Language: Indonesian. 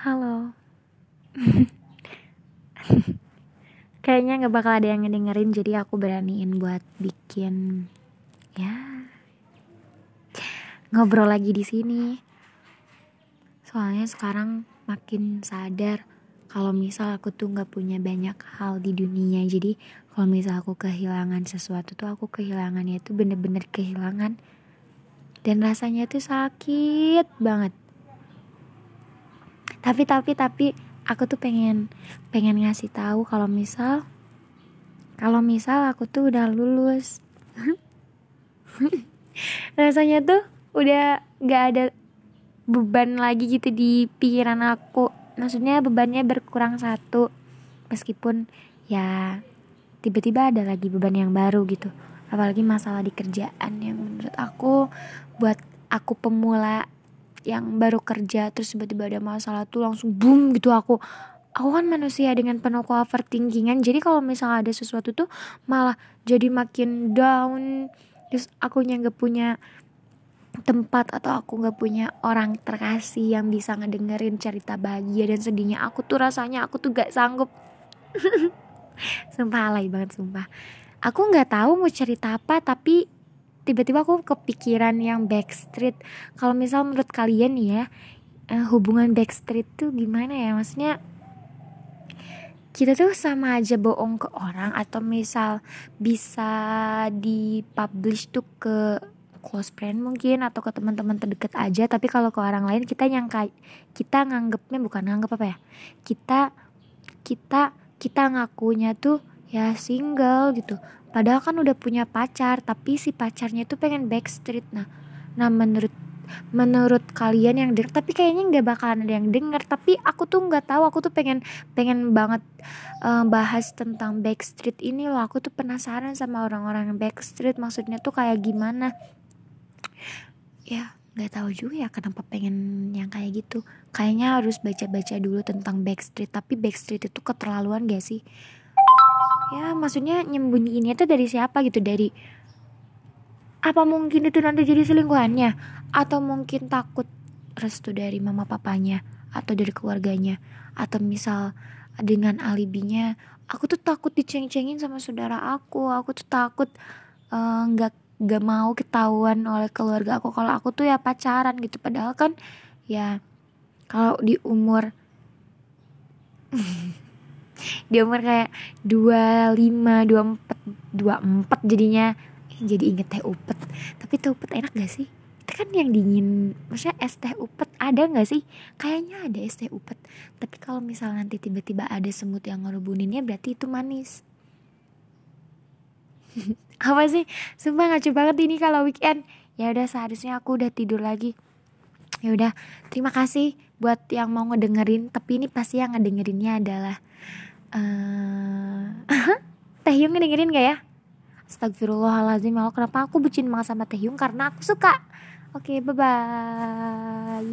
Halo. Kayaknya nggak bakal ada yang ngedengerin, jadi aku beraniin buat bikin ya ngobrol lagi di sini. Soalnya sekarang makin sadar kalau misal aku tuh nggak punya banyak hal di dunia. Jadi kalau misal aku kehilangan sesuatu tuh aku kehilangannya tuh bener-bener kehilangan dan rasanya tuh sakit banget tapi tapi tapi aku tuh pengen pengen ngasih tahu kalau misal kalau misal aku tuh udah lulus. Rasanya tuh udah gak ada beban lagi gitu di pikiran aku. Maksudnya bebannya berkurang satu. Meskipun ya tiba-tiba ada lagi beban yang baru gitu. Apalagi masalah di kerjaan yang menurut aku buat aku pemula yang baru kerja terus tiba-tiba ada masalah tuh langsung boom gitu aku. Aku kan manusia dengan penuh overthinkingan jadi kalau misalnya ada sesuatu tuh malah jadi makin down. Terus aku nggak punya tempat atau aku nggak punya orang terkasih yang bisa ngedengerin cerita bahagia dan sedihnya aku tuh rasanya aku tuh gak sanggup. Sumpah alay banget sumpah. Aku nggak tahu mau cerita apa tapi tiba-tiba aku kepikiran yang backstreet. Kalau misal menurut kalian nih ya uh, hubungan backstreet tuh gimana ya? Maksudnya kita tuh sama aja bohong ke orang atau misal bisa dipublish tuh ke close friend mungkin atau ke teman-teman terdekat aja. Tapi kalau ke orang lain kita nyangka kita nganggepnya bukan nganggep apa ya? Kita kita kita ngakunya tuh ya single gitu padahal kan udah punya pacar tapi si pacarnya tuh pengen backstreet. Nah nah menurut menurut kalian yang denger tapi kayaknya nggak bakalan ada yang denger. Tapi aku tuh nggak tahu aku tuh pengen pengen banget uh, bahas tentang backstreet ini loh. Aku tuh penasaran sama orang-orang backstreet maksudnya tuh kayak gimana? Ya nggak tahu juga ya kenapa pengen yang kayak gitu. Kayaknya harus baca-baca dulu tentang backstreet tapi backstreet itu keterlaluan gak sih ya maksudnya nyembunyiinnya tuh dari siapa gitu? Dari apa mungkin itu nanti jadi selingkuhannya? Atau mungkin takut restu dari mama papanya atau dari keluarganya? Atau misal dengan alibinya aku tuh takut diceng-cengin sama saudara aku. Aku tuh takut eh, nggak uh, gak mau ketahuan oleh keluarga aku kalau aku tuh ya pacaran gitu. Padahal kan ya kalau di umur di umur kayak 25, 24, 24 jadinya. Jadi inget teh upet. Tapi teh upet enak gak sih? Itu kan yang dingin. Maksudnya es teh upet ada gak sih? Kayaknya ada es teh upet. Tapi kalau misal nanti tiba-tiba ada semut yang ngerubuninnya berarti itu manis. Apa sih? Sumpah ngaco banget ini kalau weekend. Ya udah seharusnya aku udah tidur lagi. Ya udah terima kasih buat yang mau ngedengerin. Tapi ini pasti yang ngedengerinnya adalah uh, Taehyung ngedengerin gak ya? Astagfirullahaladzim ya kenapa aku bucin banget sama Taehyung karena aku suka. Oke okay, bye bye